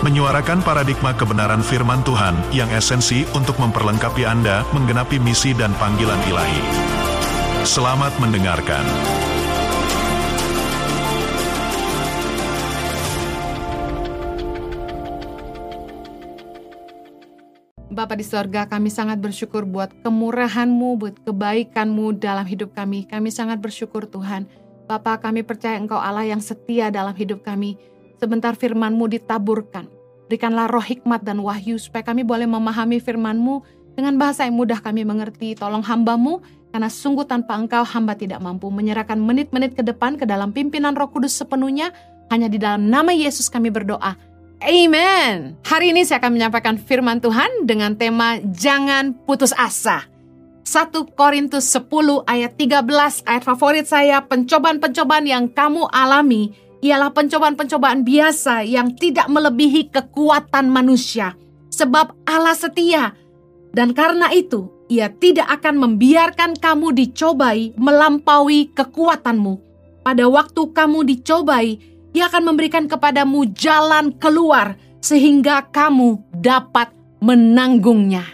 menyuarakan paradigma kebenaran firman Tuhan yang esensi untuk memperlengkapi Anda menggenapi misi dan panggilan ilahi. Selamat mendengarkan. Bapa di sorga, kami sangat bersyukur buat kemurahan-Mu, buat kebaikan-Mu dalam hidup kami. Kami sangat bersyukur Tuhan. Bapa kami percaya Engkau Allah yang setia dalam hidup kami. Sebentar firman-Mu ditaburkan. Berikanlah roh hikmat dan wahyu supaya kami boleh memahami firman-Mu dengan bahasa yang mudah kami mengerti. Tolong hamba-Mu karena sungguh tanpa Engkau hamba tidak mampu menyerahkan menit-menit ke depan ke dalam pimpinan Roh Kudus sepenuhnya. Hanya di dalam nama Yesus kami berdoa. Amen. Hari ini saya akan menyampaikan firman Tuhan dengan tema Jangan Putus Asa. 1 Korintus 10 ayat 13 ayat favorit saya pencobaan-pencobaan yang kamu alami ialah pencobaan-pencobaan biasa yang tidak melebihi kekuatan manusia. Sebab Allah setia. Dan karena itu, ia tidak akan membiarkan kamu dicobai melampaui kekuatanmu. Pada waktu kamu dicobai, ia akan memberikan kepadamu jalan keluar sehingga kamu dapat menanggungnya.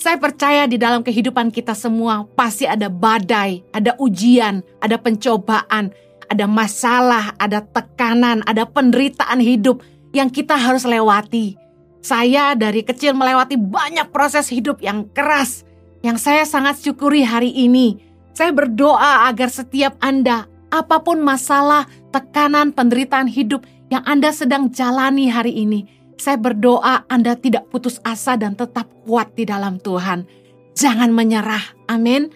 Saya percaya di dalam kehidupan kita semua pasti ada badai, ada ujian, ada pencobaan, ada masalah, ada tekanan, ada penderitaan hidup yang kita harus lewati. Saya dari kecil melewati banyak proses hidup yang keras yang saya sangat syukuri hari ini. Saya berdoa agar setiap Anda, apa pun masalah, tekanan, penderitaan hidup yang Anda sedang jalani hari ini, saya berdoa Anda tidak putus asa dan tetap kuat di dalam Tuhan. Jangan menyerah. Amin.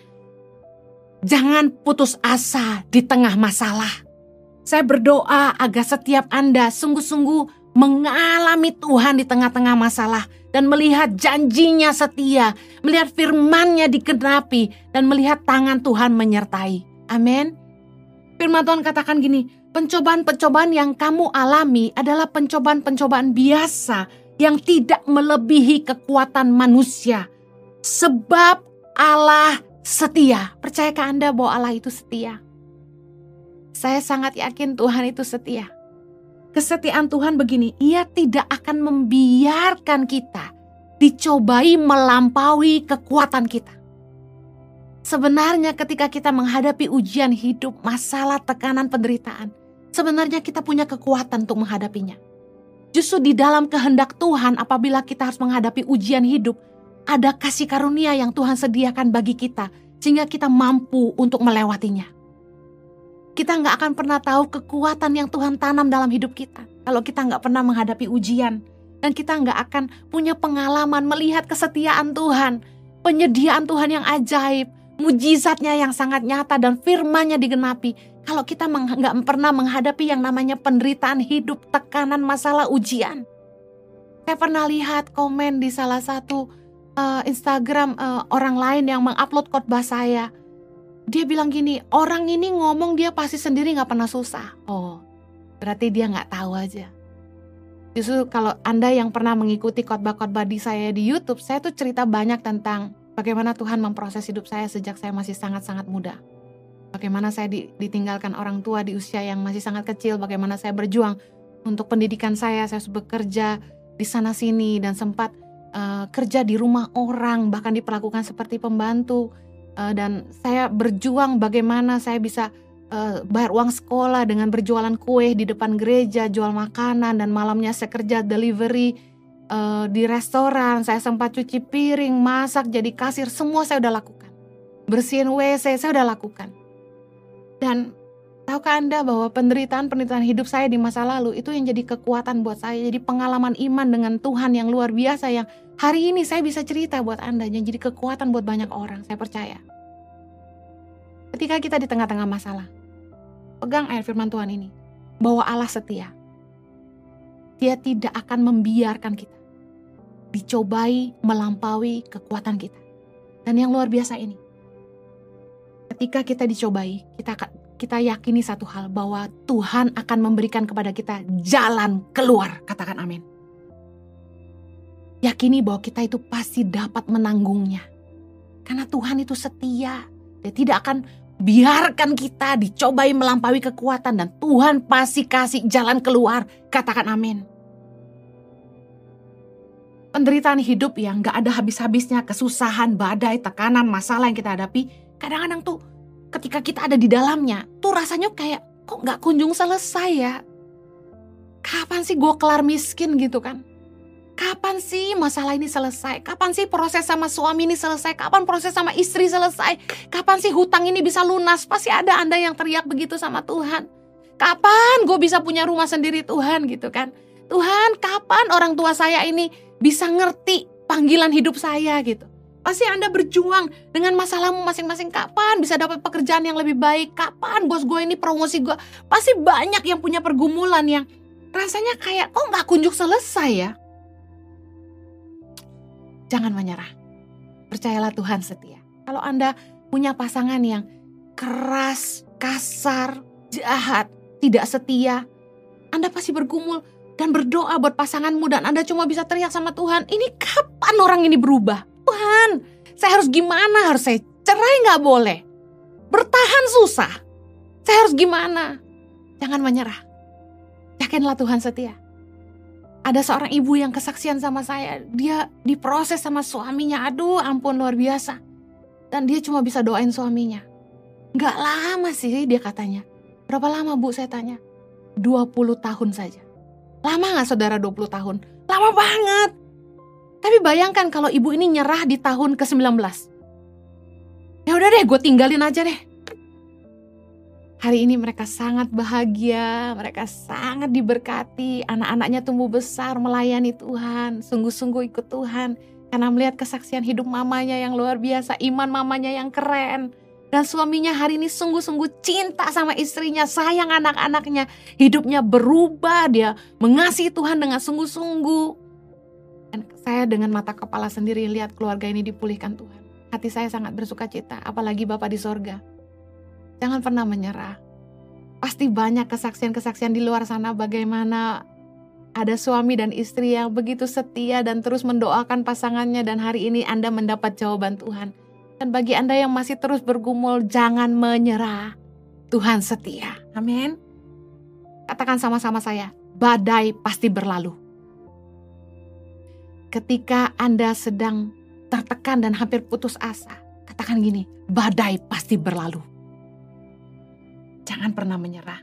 Jangan putus asa di tengah masalah. Saya berdoa agar setiap Anda sungguh-sungguh mengalami Tuhan di tengah-tengah masalah dan melihat janjinya setia, melihat firman-Nya digenapi dan melihat tangan Tuhan menyertai. Amin. Firman Tuhan katakan gini, pencobaan-pencobaan yang kamu alami adalah pencobaan-pencobaan biasa yang tidak melebihi kekuatan manusia. Sebab Allah setia. Percayakah Anda bahwa Allah itu setia? Saya sangat yakin Tuhan itu setia. Kesetiaan Tuhan begini, Ia tidak akan membiarkan kita dicobai melampaui kekuatan kita. Sebenarnya ketika kita menghadapi ujian hidup, masalah, tekanan, penderitaan, sebenarnya kita punya kekuatan untuk menghadapinya. Justru di dalam kehendak Tuhan apabila kita harus menghadapi ujian hidup, ada kasih karunia yang Tuhan sediakan bagi kita sehingga kita mampu untuk melewatinya. Kita nggak akan pernah tahu kekuatan yang Tuhan tanam dalam hidup kita kalau kita nggak pernah menghadapi ujian dan kita nggak akan punya pengalaman melihat kesetiaan Tuhan, penyediaan Tuhan yang ajaib, mujizatnya yang sangat nyata dan firmannya digenapi. Kalau kita nggak pernah menghadapi yang namanya penderitaan hidup, tekanan, masalah, ujian. Saya pernah lihat komen di salah satu uh, Instagram uh, orang lain yang mengupload khotbah saya. Dia bilang gini, orang ini ngomong dia pasti sendiri nggak pernah susah. Oh, berarti dia nggak tahu aja. Justru kalau Anda yang pernah mengikuti khotbah-khotbah di saya di YouTube, saya tuh cerita banyak tentang bagaimana Tuhan memproses hidup saya sejak saya masih sangat-sangat muda. Bagaimana saya ditinggalkan orang tua di usia yang masih sangat kecil, bagaimana saya berjuang untuk pendidikan saya, saya bekerja di sana sini dan sempat uh, kerja di rumah orang, bahkan diperlakukan seperti pembantu. Uh, dan saya berjuang bagaimana saya bisa uh, bayar uang sekolah dengan berjualan kue di depan gereja, jual makanan dan malamnya saya kerja delivery uh, di restoran. Saya sempat cuci piring, masak, jadi kasir, semua saya udah lakukan. Bersihin WC saya udah lakukan. Dan tahukah Anda bahwa penderitaan-penderitaan hidup saya di masa lalu itu yang jadi kekuatan buat saya, jadi pengalaman iman dengan Tuhan yang luar biasa yang hari ini saya bisa cerita buat Anda yang jadi kekuatan buat banyak orang, saya percaya. Ketika kita di tengah-tengah masalah, pegang ayat firman Tuhan ini, bahwa Allah setia. Dia tidak akan membiarkan kita dicobai melampaui kekuatan kita. Dan yang luar biasa ini, ketika kita dicobai, kita kita yakini satu hal bahwa Tuhan akan memberikan kepada kita jalan keluar. Katakan amin. Yakini bahwa kita itu pasti dapat menanggungnya. Karena Tuhan itu setia. Dia tidak akan biarkan kita dicobai melampaui kekuatan dan Tuhan pasti kasih jalan keluar. Katakan amin. Penderitaan hidup yang gak ada habis-habisnya, kesusahan, badai, tekanan, masalah yang kita hadapi, kadang-kadang tuh ketika kita ada di dalamnya, tuh rasanya kayak kok nggak kunjung selesai ya. Kapan sih gue kelar miskin gitu kan? Kapan sih masalah ini selesai? Kapan sih proses sama suami ini selesai? Kapan proses sama istri selesai? Kapan sih hutang ini bisa lunas? Pasti ada Anda yang teriak begitu sama Tuhan. Kapan gue bisa punya rumah sendiri Tuhan gitu kan? Tuhan kapan orang tua saya ini bisa ngerti panggilan hidup saya gitu? Pasti Anda berjuang dengan masalahmu masing-masing. Kapan bisa dapat pekerjaan yang lebih baik? Kapan bos gue ini promosi gue? Pasti banyak yang punya pergumulan yang rasanya kayak kok nggak kunjung selesai ya. Jangan menyerah. Percayalah Tuhan setia. Kalau Anda punya pasangan yang keras, kasar, jahat, tidak setia, Anda pasti bergumul dan berdoa buat pasanganmu dan Anda cuma bisa teriak sama Tuhan, ini kapan orang ini berubah? Tuhan, saya harus gimana? Harus saya cerai nggak boleh. Bertahan susah. Saya harus gimana? Jangan menyerah. Yakinlah Tuhan setia. Ada seorang ibu yang kesaksian sama saya. Dia diproses sama suaminya. Aduh ampun luar biasa. Dan dia cuma bisa doain suaminya. Gak lama sih dia katanya. Berapa lama bu saya tanya? 20 tahun saja. Lama gak saudara 20 tahun? Lama banget. Tapi bayangkan kalau ibu ini nyerah di tahun ke-19. Ya udah deh, gue tinggalin aja deh. Hari ini mereka sangat bahagia, mereka sangat diberkati, anak-anaknya tumbuh besar melayani Tuhan, sungguh-sungguh ikut Tuhan. Karena melihat kesaksian hidup mamanya yang luar biasa, iman mamanya yang keren. Dan suaminya hari ini sungguh-sungguh cinta sama istrinya, sayang anak-anaknya. Hidupnya berubah, dia mengasihi Tuhan dengan sungguh-sungguh. Dan saya dengan mata kepala sendiri lihat keluarga ini dipulihkan Tuhan. Hati saya sangat bersuka cita, apalagi Bapak di sorga. Jangan pernah menyerah. Pasti banyak kesaksian-kesaksian di luar sana bagaimana ada suami dan istri yang begitu setia dan terus mendoakan pasangannya dan hari ini Anda mendapat jawaban Tuhan. Dan bagi Anda yang masih terus bergumul, jangan menyerah. Tuhan setia. Amin. Katakan sama-sama saya, badai pasti berlalu ketika Anda sedang tertekan dan hampir putus asa, katakan gini, badai pasti berlalu. Jangan pernah menyerah.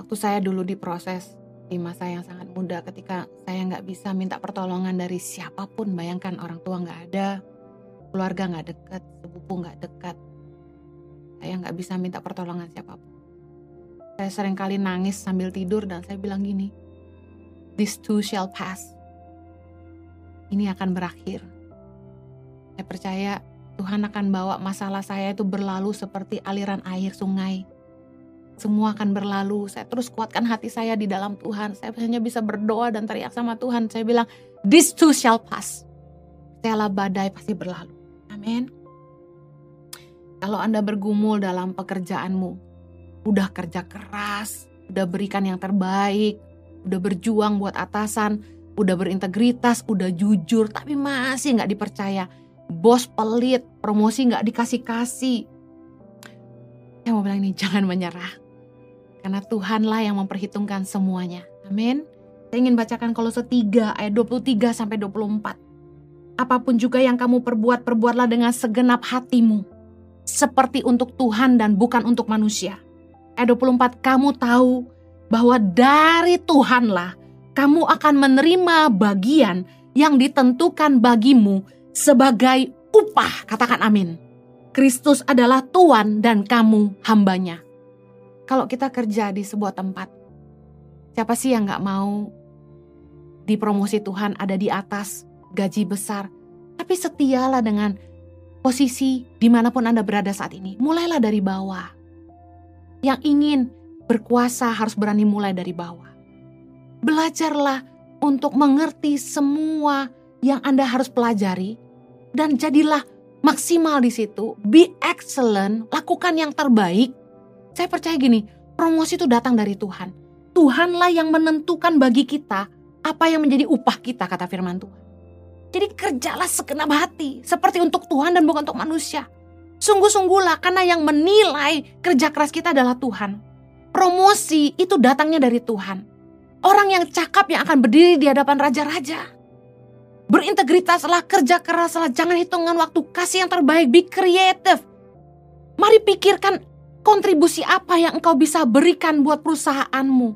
Waktu saya dulu diproses di masa yang sangat muda ketika saya nggak bisa minta pertolongan dari siapa pun, bayangkan orang tua nggak ada, keluarga nggak dekat, sepupu nggak dekat. Saya nggak bisa minta pertolongan siapa pun. Saya sering kali nangis sambil tidur dan saya bilang gini, this too shall pass ini akan berakhir. Saya percaya Tuhan akan bawa masalah saya itu berlalu seperti aliran air sungai. Semua akan berlalu. Saya terus kuatkan hati saya di dalam Tuhan. Saya hanya bisa berdoa dan teriak sama Tuhan. Saya bilang, this too shall pass. Setelah badai pasti berlalu. Amin. Kalau Anda bergumul dalam pekerjaanmu, udah kerja keras, udah berikan yang terbaik, udah berjuang buat atasan, udah berintegritas, udah jujur, tapi masih nggak dipercaya. Bos pelit, promosi nggak dikasih-kasih. Saya mau bilang ini jangan menyerah. Karena Tuhanlah yang memperhitungkan semuanya. Amin. Saya ingin bacakan Kolose 3 ayat 23 sampai 24. Apa pun juga yang kamu perbuat, perbuatlah dengan segenap hatimu. Seperti untuk Tuhan dan bukan untuk manusia. Ayat 24, kamu tahu bahwa dari Tuhanlah kamu akan menerima bagian yang ditentukan bagimu sebagai upah. Katakan amin. Kristus adalah Tuhan dan kamu hambanya. Kalau kita kerja di sebuah tempat, siapa sih yang gak mau dipromosi Tuhan ada di atas, gaji besar, tapi setialah dengan posisi di mana pun Anda berada saat ini. Mulailah dari bawah. Yang ingin berkuasa harus berani mulai dari bawah. Belajarlah untuk mengerti semua yang Anda harus pelajari dan jadilah maksimal di situ. Be excellent, lakukan yang terbaik. Saya percaya gini, promosi itu datang dari Tuhan. Tuhanlah yang menentukan bagi kita apa yang menjadi upah kita, kata firman Tuhan. Jadi kerjalah segenap hati, seperti untuk Tuhan dan bukan untuk manusia. Sungguh-sungguhlah karena yang menilai kerja keras kita adalah Tuhan. Promosi itu datangnya dari Tuhan. Orang yang cakap yang akan berdiri di hadapan raja-raja. Berintegritaslah, kerja keraslah, jangan hitungan waktu, kasih yang terbaik, be creative. Mari pikirkan kontribusi apa yang engkau bisa berikan buat perusahaanmu.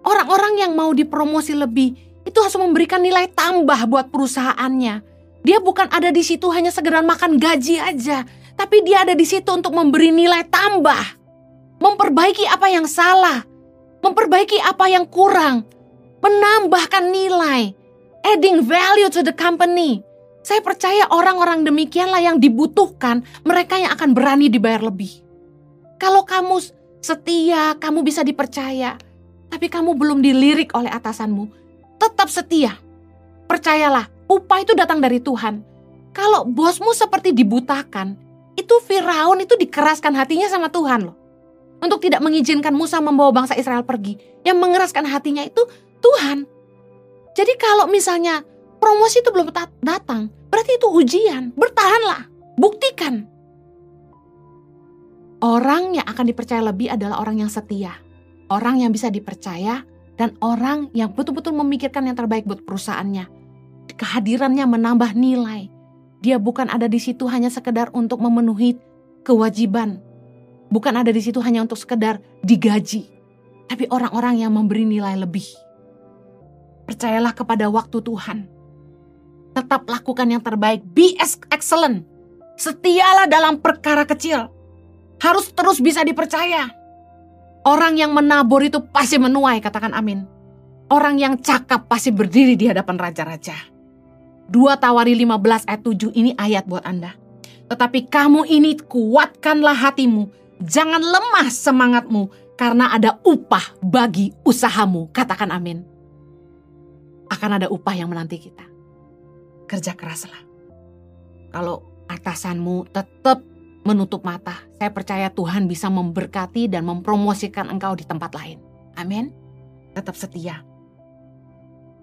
Orang-orang yang mau dipromosi lebih, itu harus memberikan nilai tambah buat perusahaannya. Dia bukan ada di situ hanya segera makan gaji aja, tapi dia ada di situ untuk memberi nilai tambah. Memperbaiki apa yang salah, memperbaiki apa yang kurang, menambahkan nilai adding value to the company. Saya percaya orang-orang demikianlah yang dibutuhkan, mereka yang akan berani dibayar lebih. Kalau kamu setia, kamu bisa dipercaya, tapi kamu belum dilirik oleh atasanmu, tetap setia. Percayalah, upah itu datang dari Tuhan. Kalau bosmu seperti dibutakan, itu Firaun itu dikeraskan hatinya sama Tuhan loh. Untuk tidak mengizinkan Musa membawa bangsa Israel pergi. Yang mengeraskan hatinya itu Tuhan. Jadi kalau misalnya promosi itu belum datang, berarti itu ujian. Bertahanlah, buktikan. Orang yang akan dipercaya lebih adalah orang yang setia. Orang yang bisa dipercaya dan orang yang betul-betul memikirkan yang terbaik buat perusahaannya. Kehadirannya menambah nilai. Dia bukan ada di situ hanya sekedar untuk memenuhi kewajiban. Bukan ada di situ hanya untuk sekedar digaji. Tapi orang-orang yang memberi nilai lebih. Percayalah kepada waktu Tuhan. Tetap lakukan yang terbaik. Be excellent. Setialah dalam perkara kecil. Harus terus bisa dipercaya. Orang yang menabur itu pasti menuai, katakan amin. Orang yang cakap pasti berdiri di hadapan raja-raja. Dua Tawari 15 ayat 7 ini ayat buat Anda. Tetapi kamu ini kuatkanlah hatimu. Jangan lemah semangatmu karena ada upah bagi usahamu. Katakan amin akan ada upah yang menanti kita. Kerja keraslah. Kalau atasanmu tetap menutup mata, saya percaya Tuhan bisa memberkati dan mempromosikan engkau di tempat lain. Amin. Tetap setia.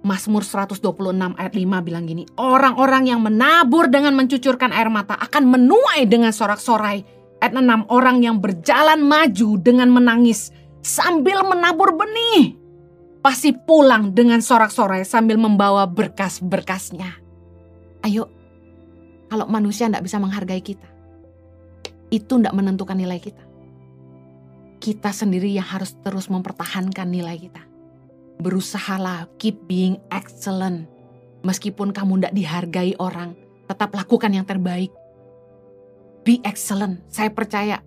Mazmur 126 ayat 5 bilang gini, orang-orang yang menabur dengan mencucurkan air mata akan menuai dengan sorak-sorai. Ayat 6, orang yang berjalan maju dengan menangis sambil menabur benih pasti pulang dengan sorak-sorai sambil membawa berkas-berkasnya. Ayo, kalau manusia tidak bisa menghargai kita, itu tidak menentukan nilai kita. Kita sendiri yang harus terus mempertahankan nilai kita. Berusahalah keep being excellent. Meskipun kamu tidak dihargai orang, tetap lakukan yang terbaik. Be excellent. Saya percaya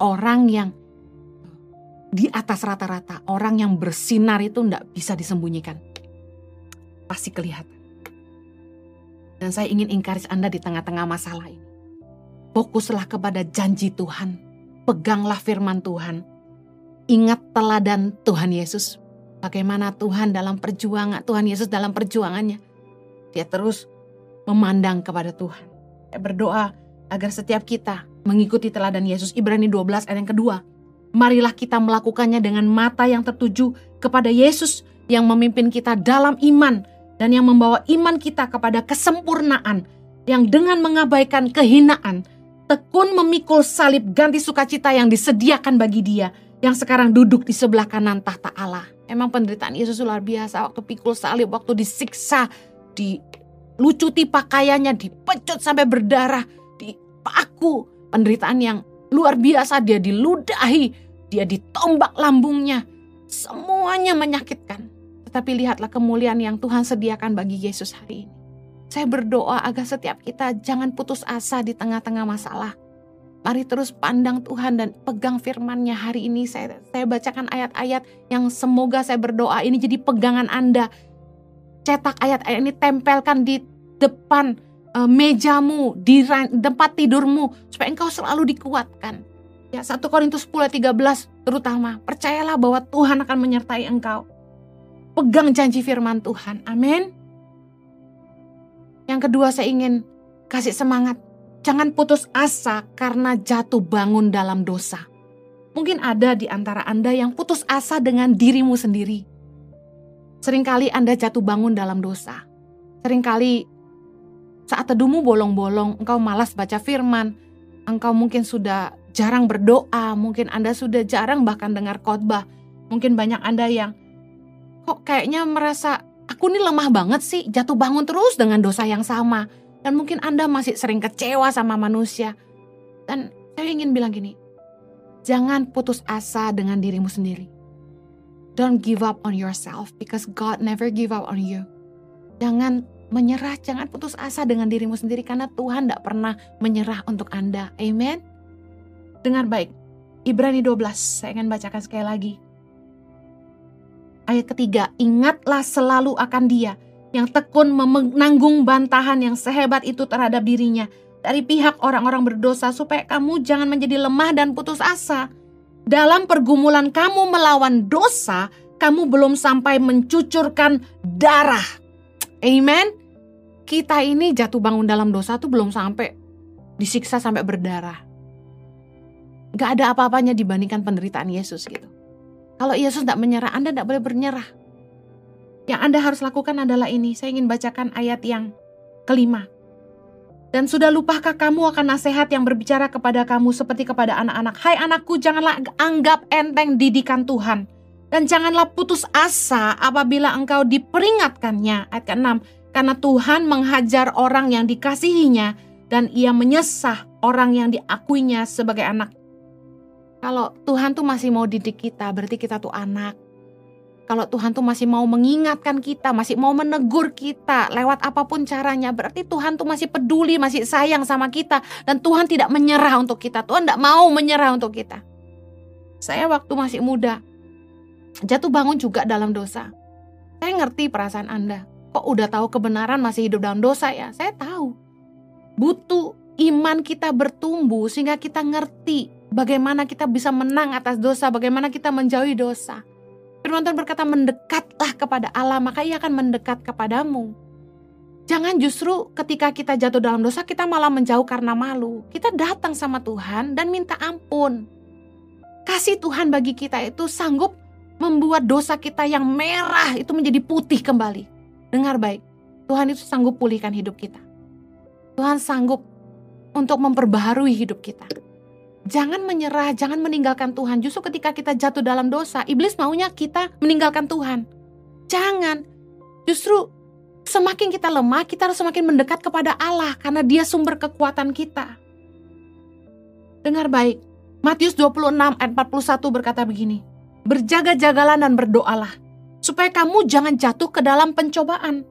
orang yang di atas rata-rata orang yang bersinar itu tidak bisa disembunyikan. Pasti kelihatan. Dan saya ingin encourage Anda di tengah-tengah masalah ini. Fokuslah kepada janji Tuhan. Peganglah firman Tuhan. Ingat teladan Tuhan Yesus. Bagaimana Tuhan dalam perjuangan, Tuhan Yesus dalam perjuangannya. Dia terus memandang kepada Tuhan. Berdoa agar setiap kita mengikuti teladan Yesus. Ibrani 12 ayat yang kedua Marilah kita melakukannya dengan mata yang tertuju kepada Yesus yang memimpin kita dalam iman dan yang membawa iman kita kepada kesempurnaan yang dengan mengabaikan kehinaan tekun memikul salib ganti sukacita yang disediakan bagi dia yang sekarang duduk di sebelah kanan tahta Allah. Emang penderitaan Yesus luar biasa waktu pikul salib, waktu disiksa, dilucuti pakaiannya, dipecut sampai berdarah, dipaku. Penderitaan yang luar biasa dia diludahi, dia ditombak lambungnya. Semuanya menyakitkan. Tetapi lihatlah kemuliaan yang Tuhan sediakan bagi Yesus hari ini. Saya berdoa agar setiap kita jangan putus asa di tengah-tengah masalah. Mari terus pandang Tuhan dan pegang firman-Nya hari ini. Saya, saya bacakan ayat-ayat yang semoga saya berdoa ini jadi pegangan Anda. Cetak ayat-ayat ini tempelkan di depan mejamu, di tempat tidurmu supaya engkau selalu dikuatkan. Ya 1 Korintus 10 13 terutama percayalah bahwa Tuhan akan menyertai engkau. Pegang janji firman Tuhan. Amin. Yang kedua saya ingin kasih semangat. Jangan putus asa karena jatuh bangun dalam dosa. Mungkin ada di antara Anda yang putus asa dengan dirimu sendiri. Seringkali Anda jatuh bangun dalam dosa. Seringkali saat teduhmu bolong-bolong, engkau malas baca firman, engkau mungkin sudah jarang berdoa, mungkin Anda sudah jarang bahkan dengar khotbah. Mungkin banyak Anda yang kok kayaknya merasa aku ini lemah banget sih, jatuh bangun terus dengan dosa yang sama. Dan mungkin Anda masih sering kecewa sama manusia. Dan saya ingin bilang gini, jangan putus asa dengan dirimu sendiri. Don't give up on yourself because God never give up on you. Jangan menyerah, jangan putus asa dengan dirimu sendiri karena Tuhan tidak pernah menyerah untuk Anda. Amen. Dengar baik. Ibrani 12, saya ingin bacakan sekali lagi. Ayat ketiga, ingatlah selalu akan dia yang tekun menanggung bantahan yang sehebat itu terhadap dirinya dari pihak orang-orang berdosa supaya kamu jangan menjadi lemah dan putus asa dalam pergumulan kamu melawan dosa, kamu belum sampai mencucurkan darah. Amen. Kita ini jatuh bangun dalam dosa tuh belum sampai disiksa sampai berdarah. Gak ada apa-apanya dibandingkan penderitaan Yesus gitu. Kalau Yesus tidak menyerah, Anda tidak boleh bernyerah. Yang Anda harus lakukan adalah ini. Saya ingin bacakan ayat yang kelima. Dan sudah lupakah kamu akan nasihat yang berbicara kepada kamu seperti kepada anak-anak? Hai anakku, janganlah anggap enteng didikan Tuhan. Dan janganlah putus asa apabila engkau diperingatkannya. Ayat ke-6. Karena Tuhan menghajar orang yang dikasihinya dan ia menyesah orang yang diakuinya sebagai anak. Kalau Tuhan tuh masih mau didik kita, berarti kita tuh anak. Kalau Tuhan tuh masih mau mengingatkan kita, masih mau menegur kita lewat apa pun caranya, berarti Tuhan tuh masih peduli, masih sayang sama kita. Dan Tuhan tidak menyerah untuk kita. Tuhan tidak mau menyerah untuk kita. Saya waktu masih muda, jatuh bangun juga dalam dosa. Saya ngerti perasaan Anda. Kok udah tahu kebenaran masih hidup dalam dosa ya? Saya tahu. Butuh iman kita bertumbuh sehingga kita ngerti bagaimana kita bisa menang atas dosa, bagaimana kita menjauhi dosa. Firman Tuhan berkata, mendekatlah kepada Allah, maka ia akan mendekat kepadamu. Jangan justru ketika kita jatuh dalam dosa, kita malah menjauh karena malu. Kita datang sama Tuhan dan minta ampun. Kasih Tuhan bagi kita itu sanggup membuat dosa kita yang merah itu menjadi putih kembali. Dengar baik, Tuhan itu sanggup pulihkan hidup kita. Tuhan sanggup untuk memperbaharui hidup kita. Jangan menyerah, jangan meninggalkan Tuhan. Justru ketika kita jatuh dalam dosa, iblis maunya kita meninggalkan Tuhan. Jangan. Justru semakin kita lemah, kita harus semakin mendekat kepada Allah karena Dia sumber kekuatan kita. Dengar baik. Matius 26 ayat 41 berkata begini. Berjaga-jagalah dan berdoalah supaya kamu jangan jatuh ke dalam pencobaan.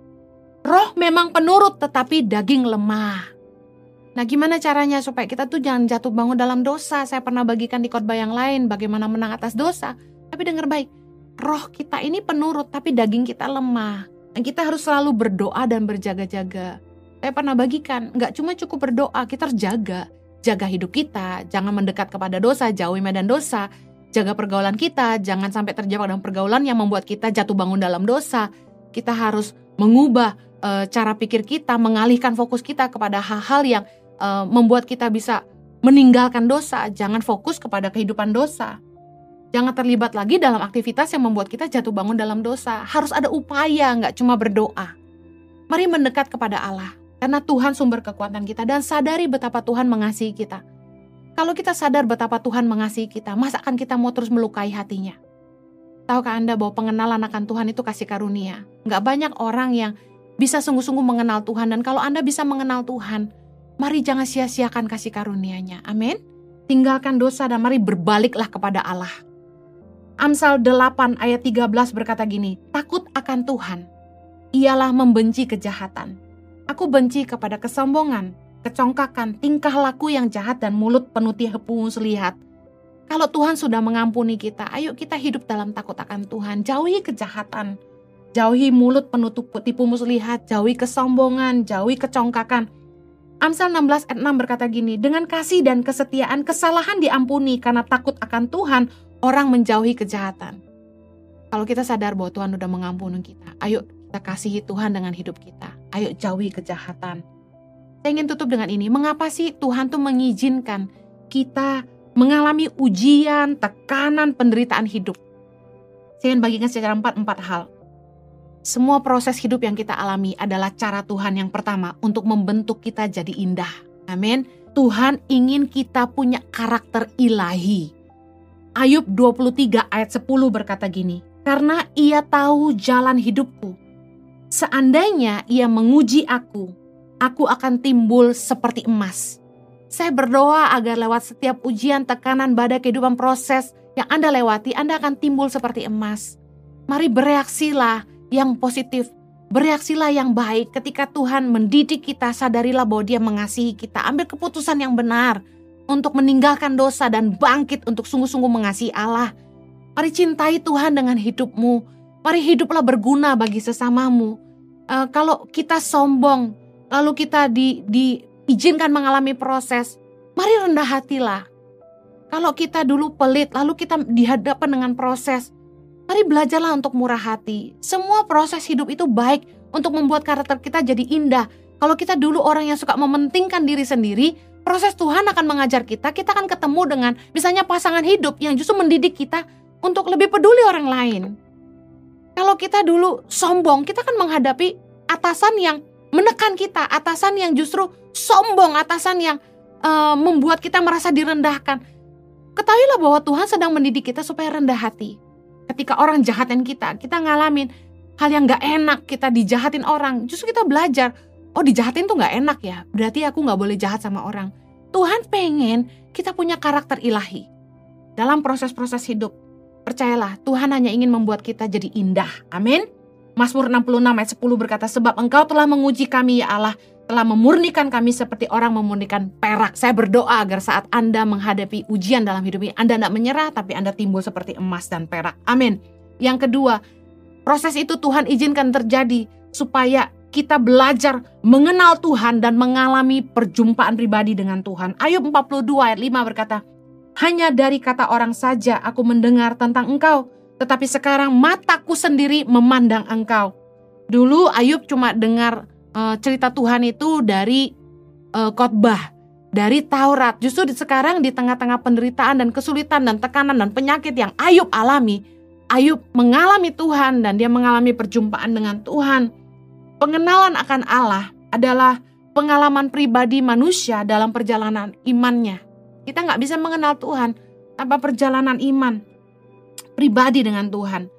Roh memang penurut tetapi daging lemah. Nah, gimana caranya supaya kita tuh jangan jatuh bangun dalam dosa? Saya pernah bagikan di khotbah yang lain bagaimana menang atas dosa. Tapi dengar baik, roh kita ini penurut tapi daging kita lemah. Dan kita harus selalu berdoa dan berjaga-jaga. Saya pernah bagikan, nggak cuma cukup berdoa, kita harus jaga. Jaga hidup kita, jangan mendekat kepada dosa, jauhi medan dosa. Jaga pergaulan kita, jangan sampai terjebak dalam pergaulan yang membuat kita jatuh bangun dalam dosa. Kita harus mengubah e, cara pikir kita, mengalihkan fokus kita kepada hal-hal yang uh, membuat kita bisa meninggalkan dosa, jangan fokus kepada kehidupan dosa. Jangan terlibat lagi dalam aktivitas yang membuat kita jatuh bangun dalam dosa. Harus ada upaya, nggak cuma berdoa. Mari mendekat kepada Allah, karena Tuhan sumber kekuatan kita dan sadari betapa Tuhan mengasihi kita. Kalau kita sadar betapa Tuhan mengasihi kita, masa akan kita mau terus melukai hatinya? Tahukah Anda bahwa pengenalan akan Tuhan itu kasih karunia? Nggak banyak orang yang bisa sungguh-sungguh mengenal Tuhan. Dan kalau Anda bisa mengenal Tuhan, Mari jangan sia-siakan kasih karunia-Nya. Amin. Tinggalkan dosa dan mari berbaliklah kepada Allah. Amsal 8 ayat 13 berkata gini, Takut akan Tuhan, ialah membenci kejahatan. Aku benci kepada kesombongan, kecongkakan, tingkah laku yang jahat dan mulut penuh tipu muslihat. Kalau Tuhan sudah mengampuni kita, ayo kita hidup dalam takut akan Tuhan. Jauhi kejahatan, jauhi mulut penuh tipu muslihat, jauhi kesombongan, jauhi kecongkakan. Amsal 16 ayat 6 berkata gini, dengan kasih dan kesetiaan kesalahan diampuni karena takut akan Tuhan, orang menjauhi kejahatan. Kalau kita sadar bahwa Tuhan sudah mengampuni kita, ayo kita kasihi Tuhan dengan hidup kita. Ayo jauhi kejahatan. Saya ingin tutup dengan ini. Mengapa sih Tuhan tuh mengizinkan kita mengalami ujian, tekanan, penderitaan hidup? Saya ingin bagikan secara empat-empat hal. Semua proses hidup yang kita alami adalah cara Tuhan yang pertama untuk membentuk kita jadi indah. Amin. Tuhan ingin kita punya karakter ilahi. Ayub 23 ayat 10 berkata gini, Karena ia tahu jalan hidupku. Seandainya ia menguji aku, aku akan timbul seperti emas. Saya berdoa agar lewat setiap ujian, tekanan, badai kehidupan proses yang Anda lewati, Anda akan timbul seperti emas. Mari bereaksilah yang positif. Bereaksilah yang baik ketika Tuhan mendidik kita, sadarilah bahwa dia mengasihi kita. Ambil keputusan yang benar untuk meninggalkan dosa dan bangkit untuk sungguh-sungguh mengasihi Allah. Mari cintai Tuhan dengan hidupmu. Mari hiduplah berguna bagi sesamamu. Uh, kalau kita sombong, lalu kita di, diizinkan mengalami proses, mari rendah hatilah. Kalau kita dulu pelit, lalu kita dihadapkan dengan proses, Mari belajarlah untuk murah hati. Semua proses hidup itu baik untuk membuat karakter kita jadi indah. Kalau kita dulu orang yang suka mementingkan diri sendiri, proses Tuhan akan mengajar kita. Kita akan ketemu dengan misalnya pasangan hidup yang justru mendidik kita untuk lebih peduli orang lain. Kalau kita dulu sombong, kita akan menghadapi atasan yang menekan kita, atasan yang justru sombong, atasan yang uh, membuat kita merasa direndahkan. Ketahuilah bahwa Tuhan sedang mendidik kita supaya rendah hati ketika orang jahatin kita, kita ngalamin hal yang gak enak, kita dijahatin orang, justru kita belajar, oh dijahatin tuh gak enak ya, berarti aku gak boleh jahat sama orang. Tuhan pengen kita punya karakter ilahi. Dalam proses-proses hidup, percayalah Tuhan hanya ingin membuat kita jadi indah. Amin. Mazmur 66 ayat 10 berkata, Sebab engkau telah menguji kami ya Allah, telah memurnikan kami seperti orang memurnikan perak. Saya berdoa agar saat Anda menghadapi ujian dalam hidup ini, Anda tidak menyerah, tapi Anda timbul seperti emas dan perak. Amin. Yang kedua, proses itu Tuhan izinkan terjadi supaya kita belajar mengenal Tuhan dan mengalami perjumpaan pribadi dengan Tuhan. Ayub 42 ayat 5 berkata, Hanya dari kata orang saja aku mendengar tentang engkau, tetapi sekarang mataku sendiri memandang engkau. Dulu Ayub cuma dengar uh, cerita Tuhan itu dari uh, khotbah, dari Taurat. Justru sekarang di tengah-tengah penderitaan dan kesulitan dan tekanan dan penyakit yang Ayub alami, Ayub mengalami Tuhan dan dia mengalami perjumpaan dengan Tuhan. Pengenalan akan Allah adalah pengalaman pribadi manusia dalam perjalanan imannya. Kita nggak bisa mengenal Tuhan tanpa perjalanan iman pribadi dengan Tuhan.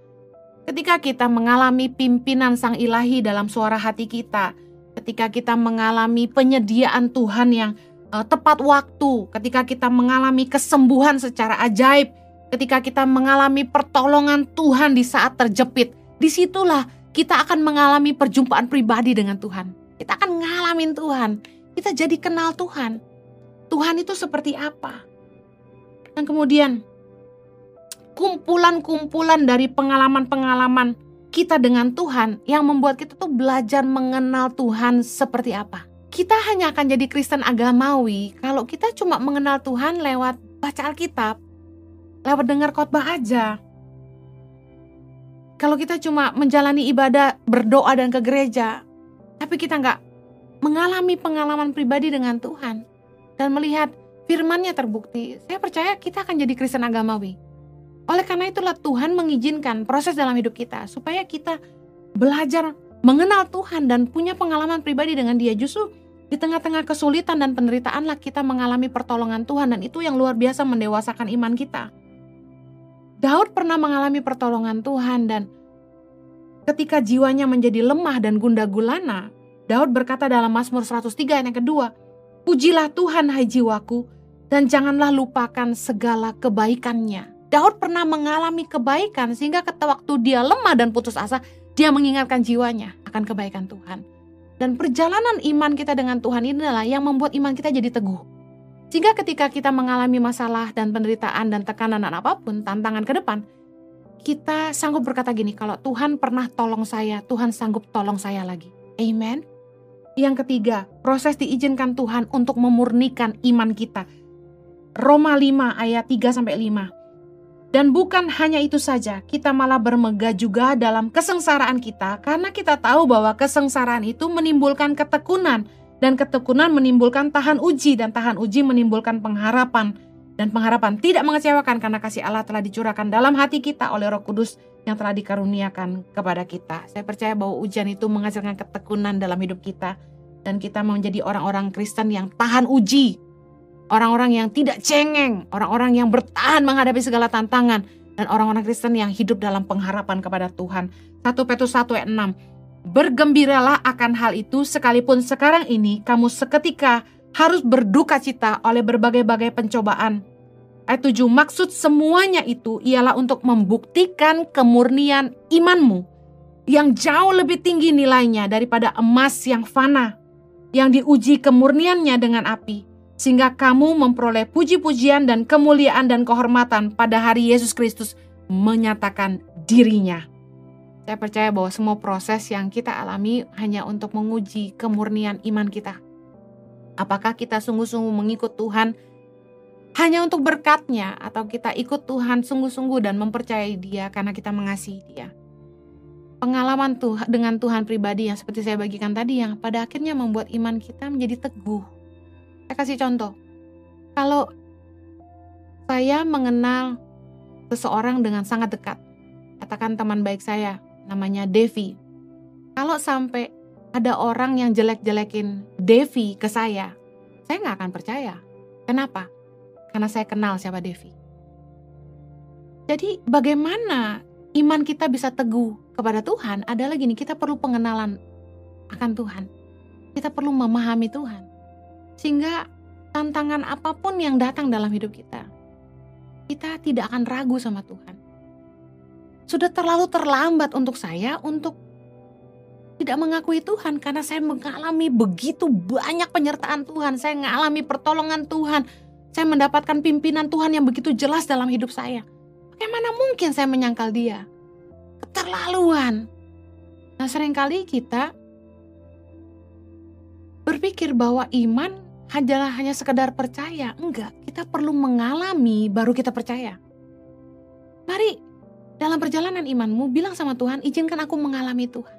Ketika kita mengalami pimpinan Sang Ilahi dalam suara hati kita, ketika kita mengalami penyediaan Tuhan yang uh, tepat waktu, ketika kita mengalami kesembuhan secara ajaib, ketika kita mengalami pertolongan Tuhan di saat terjepit, di situlah kita akan mengalami perjumpaan pribadi dengan Tuhan. Kita akan ngalamin Tuhan, kita jadi kenal Tuhan. Tuhan itu seperti apa? Dan kemudian kumpulan-kumpulan dari pengalaman-pengalaman kita dengan Tuhan yang membuat kita tuh belajar mengenal Tuhan seperti apa. Kita hanya akan jadi Kristen agamawi kalau kita cuma mengenal Tuhan lewat baca Alkitab, lewat dengar khotbah aja. Kalau kita cuma menjalani ibadah, berdoa dan ke gereja, tapi kita nggak mengalami pengalaman pribadi dengan Tuhan dan melihat firmannya terbukti, saya percaya kita akan jadi Kristen agamawi oleh karena itulah Tuhan mengizinkan proses dalam hidup kita supaya kita belajar mengenal Tuhan dan punya pengalaman pribadi dengan Dia. Justru di tengah-tengah kesulitan dan penderitaanlah kita mengalami pertolongan Tuhan dan itu yang luar biasa mendewasakan iman kita. Daud pernah mengalami pertolongan Tuhan dan ketika jiwanya menjadi lemah dan gunda gulana, Daud berkata dalam Mazmur 103 yang kedua, Pujilah Tuhan hai jiwaku dan janganlah lupakan segala kebaikannya. Daud pernah mengalami kebaikan sehingga ketika waktu dia lemah dan putus asa, dia mengingatkan jiwanya akan kebaikan Tuhan. Dan perjalanan iman kita dengan Tuhan ini adalah yang membuat iman kita jadi teguh. Sehingga ketika kita mengalami masalah dan penderitaan dan tekanan dan apa pun, tantangan ke depan, kita sanggup berkata gini, kalau Tuhan pernah tolong saya, Tuhan sanggup tolong saya lagi. Amen. Yang ketiga, proses diizinkan Tuhan untuk memurnikan iman kita. Roma 5 ayat 3 sampai 5. Dan bukan hanya itu saja, kita malah bermegah juga dalam kesengsaraan kita karena kita tahu bahwa kesengsaraan itu menimbulkan ketekunan dan ketekunan menimbulkan tahan uji dan tahan uji menimbulkan pengharapan dan pengharapan tidak mengecewakan karena kasih Allah telah dicurahkan dalam hati kita oleh Roh Kudus yang telah dikaruniakan kepada kita. Saya percaya bahwa ujian itu menghasilkan ketekunan dalam hidup kita dan kita menjadi orang-orang Kristen yang tahan uji. Orang-orang yang tidak cengeng, orang-orang yang bertahan menghadapi segala tantangan dan orang-orang Kristen yang hidup dalam pengharapan kepada Tuhan. 1 Petrus 1 ayat 6. Bergembiralah akan hal itu sekalipun sekarang ini kamu seketika harus berduka cita oleh berbagai-bagai pencobaan. Ayat 7, maksud semuanya itu ialah untuk membuktikan kemurnian imanmu yang jauh lebih tinggi nilainya daripada emas yang fana, yang diuji kemurniannya dengan api, sehingga kamu memperoleh puji-pujian dan kemuliaan dan kehormatan pada hari Yesus Kristus menyatakan dirinya. Saya percaya bahwa semua proses yang kita alami hanya untuk menguji kemurnian iman kita Apakah kita sungguh-sungguh mengikut Tuhan hanya untuk berkatnya atau kita ikut Tuhan sungguh-sungguh dan mempercayai dia karena kita mengasihi dia. Pengalaman tuh dengan Tuhan pribadi yang seperti saya bagikan tadi yang pada akhirnya membuat iman kita menjadi teguh. Saya kasih contoh. Kalau saya mengenal seseorang dengan sangat dekat, katakan teman baik saya, namanya Devi. Kalau sampai ada orang yang jelek-jelekin Devi ke saya, saya nggak akan percaya. Kenapa? Karena saya kenal siapa Devi. Jadi bagaimana iman kita bisa teguh kepada Tuhan adalah gini, kita perlu pengenalan akan Tuhan. Kita perlu memahami Tuhan. Sehingga tantangan apa pun yang datang dalam hidup kita, kita tidak akan ragu sama Tuhan. Sudah terlalu terlambat untuk saya untuk tidak mengakui Tuhan karena saya mengalami begitu banyak penyertaan Tuhan, saya mengalami pertolongan Tuhan, saya mendapatkan pimpinan Tuhan yang begitu jelas dalam hidup saya. Bagaimana mungkin saya menyangkal dia? Keterlaluan. Nah sering kali kita berpikir bahwa iman hanyalah hanya sekedar percaya. Enggak, kita perlu mengalami baru kita percaya. Mari dalam perjalanan imanmu bilang sama Tuhan, izinkan aku mengalami Tuhan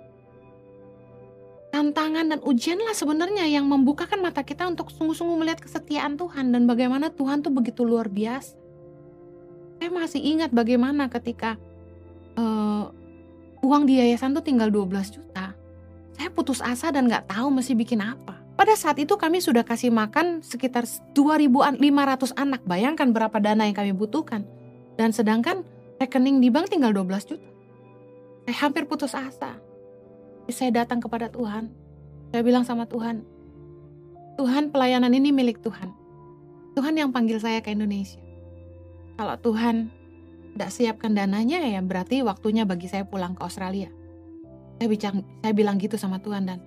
tantangan dan ujianlah sebenarnya yang membukakan mata kita untuk sungguh-sungguh melihat kesetiaan Tuhan dan bagaimana Tuhan tuh begitu luar biasa. Saya masih ingat bagaimana ketika uh, uang di yayasan tuh tinggal 12 juta. Saya putus asa dan nggak tahu mesti bikin apa. Pada saat itu kami sudah kasih makan sekitar 2.500 anak. Bayangkan berapa dana yang kami butuhkan. Dan sedangkan rekening di bank tinggal 12 juta. Saya hampir putus asa saya datang kepada Tuhan. Saya bilang sama Tuhan, Tuhan pelayanan ini milik Tuhan. Tuhan yang panggil saya ke Indonesia. Kalau Tuhan tidak siapkan dananya ya berarti waktunya bagi saya pulang ke Australia. Saya, bicara, saya bilang gitu sama Tuhan dan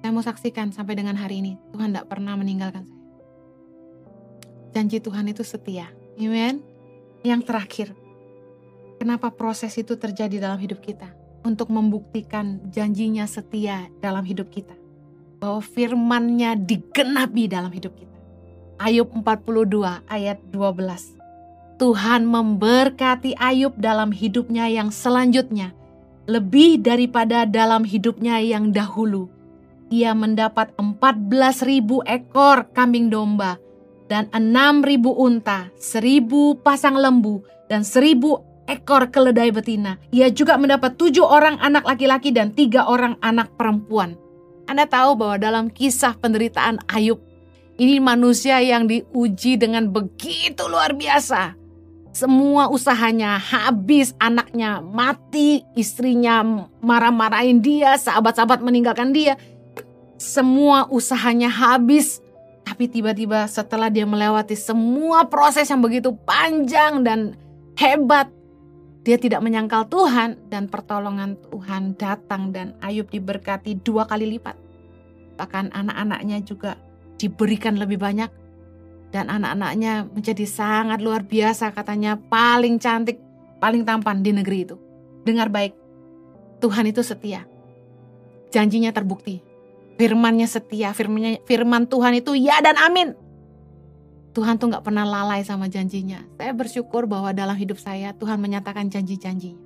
saya mau saksikan sampai dengan hari ini Tuhan tidak pernah meninggalkan saya. Janji Tuhan itu setia. Amen. Yang terakhir, kenapa proses itu terjadi dalam hidup kita? untuk membuktikan janjinya setia dalam hidup kita. Bahwa firmannya digenapi dalam hidup kita. Ayub 42 ayat 12. Tuhan memberkati Ayub dalam hidupnya yang selanjutnya. Lebih daripada dalam hidupnya yang dahulu. Ia mendapat 14.000 ekor kambing domba dan 6.000 unta, 1.000 pasang lembu, dan 1.000 ekor keledai betina. Ia juga mendapat tujuh orang anak laki-laki dan tiga orang anak perempuan. Anda tahu bahwa dalam kisah penderitaan Ayub, ini manusia yang diuji dengan begitu luar biasa. Semua usahanya habis, anaknya mati, istrinya marah-marahin dia, sahabat-sahabat meninggalkan dia. Semua usahanya habis, tapi tiba-tiba setelah dia melewati semua proses yang begitu panjang dan hebat, dia tidak menyangkal Tuhan dan pertolongan Tuhan datang dan Ayub diberkati dua kali lipat. Bahkan anak-anaknya juga diberikan lebih banyak dan anak-anaknya menjadi sangat luar biasa katanya paling cantik, paling tampan di negeri itu. Dengar baik, Tuhan itu setia. Janjinya terbukti. Firmannya setia, firmannya, firman Tuhan itu ya dan amin. Tuhan tuh nggak pernah lalai sama janjinya. Saya bersyukur bahwa dalam hidup saya Tuhan menyatakan janji-janjinya.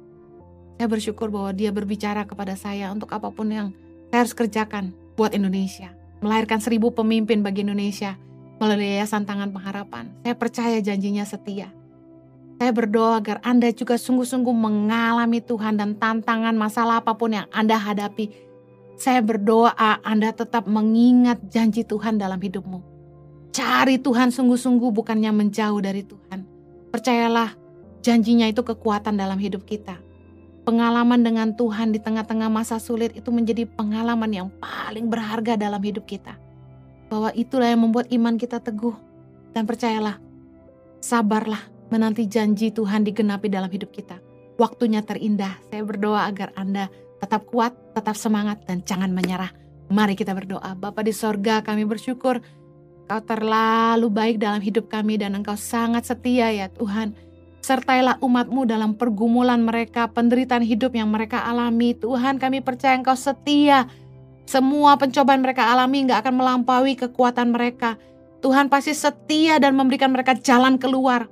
Saya bersyukur bahwa dia berbicara kepada saya untuk apa pun yang saya harus kerjakan buat Indonesia. melahirkan seribu pemimpin bagi Indonesia melalui Yayasan Tangan Pengharapan. Saya percaya janjinya setia. Saya berdoa agar Anda juga sungguh-sungguh mengalami Tuhan dan tantangan masalah apa pun yang Anda hadapi. Saya berdoa Anda tetap mengingat janji Tuhan dalam hidupmu. Cari Tuhan sungguh-sungguh bukannya menjauh dari Tuhan. Percayalah, janjinya itu kekuatan dalam hidup kita. Pengalaman dengan Tuhan di tengah-tengah masa sulit itu menjadi pengalaman yang paling berharga dalam hidup kita. Bahwa itulah yang membuat iman kita teguh. Dan percayalah, sabarlah menanti janji Tuhan digenapi dalam hidup kita. Waktunya terindah. Saya berdoa agar Anda tetap kuat, tetap semangat, dan jangan menyerah. Mari kita berdoa. Bapa di sorga kami bersyukur Kau terlalu baik dalam hidup kami dan Engkau sangat setia ya Tuhan. Sertailah umatmu dalam pergumulan mereka, penderitaan hidup yang mereka alami. Tuhan kami percaya Engkau setia. Semua pencobaan mereka alami nggak akan melampaui kekuatan mereka. Tuhan pasti setia dan memberikan mereka jalan keluar.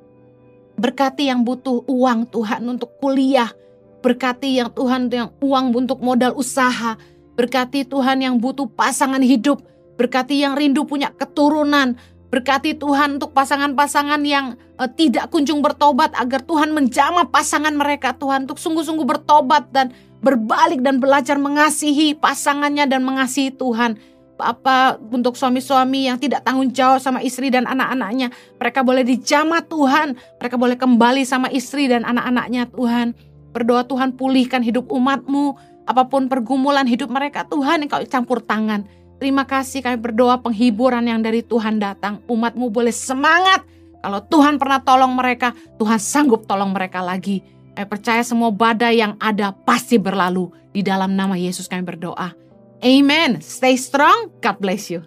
Berkati yang butuh uang Tuhan untuk kuliah. Berkati yang Tuhan yang uang untuk modal usaha. Berkati Tuhan yang butuh pasangan hidup. Berkati yang rindu punya keturunan. Berkati Tuhan untuk pasangan-pasangan yang uh, tidak kunjung bertobat agar Tuhan menjamah pasangan mereka Tuhan untuk sungguh-sungguh bertobat dan berbalik dan belajar mengasihi pasangannya dan mengasihi Tuhan apa untuk suami-suami yang tidak tanggung jawab sama istri dan anak-anaknya. Mereka boleh dijamah Tuhan. Mereka boleh kembali sama istri dan anak-anaknya Tuhan. Berdoa Tuhan pulihkan hidup umatmu. Apa pun pergumulan hidup mereka Tuhan engkau campur tangan. Terima kasih kami berdoa penghiburan yang dari Tuhan datang. Umatmu boleh semangat. Kalau Tuhan pernah tolong mereka, Tuhan sanggup tolong mereka lagi. Kami percaya semua badai yang ada pasti berlalu. Di dalam nama Yesus kami berdoa. Amen. Stay strong. God bless you.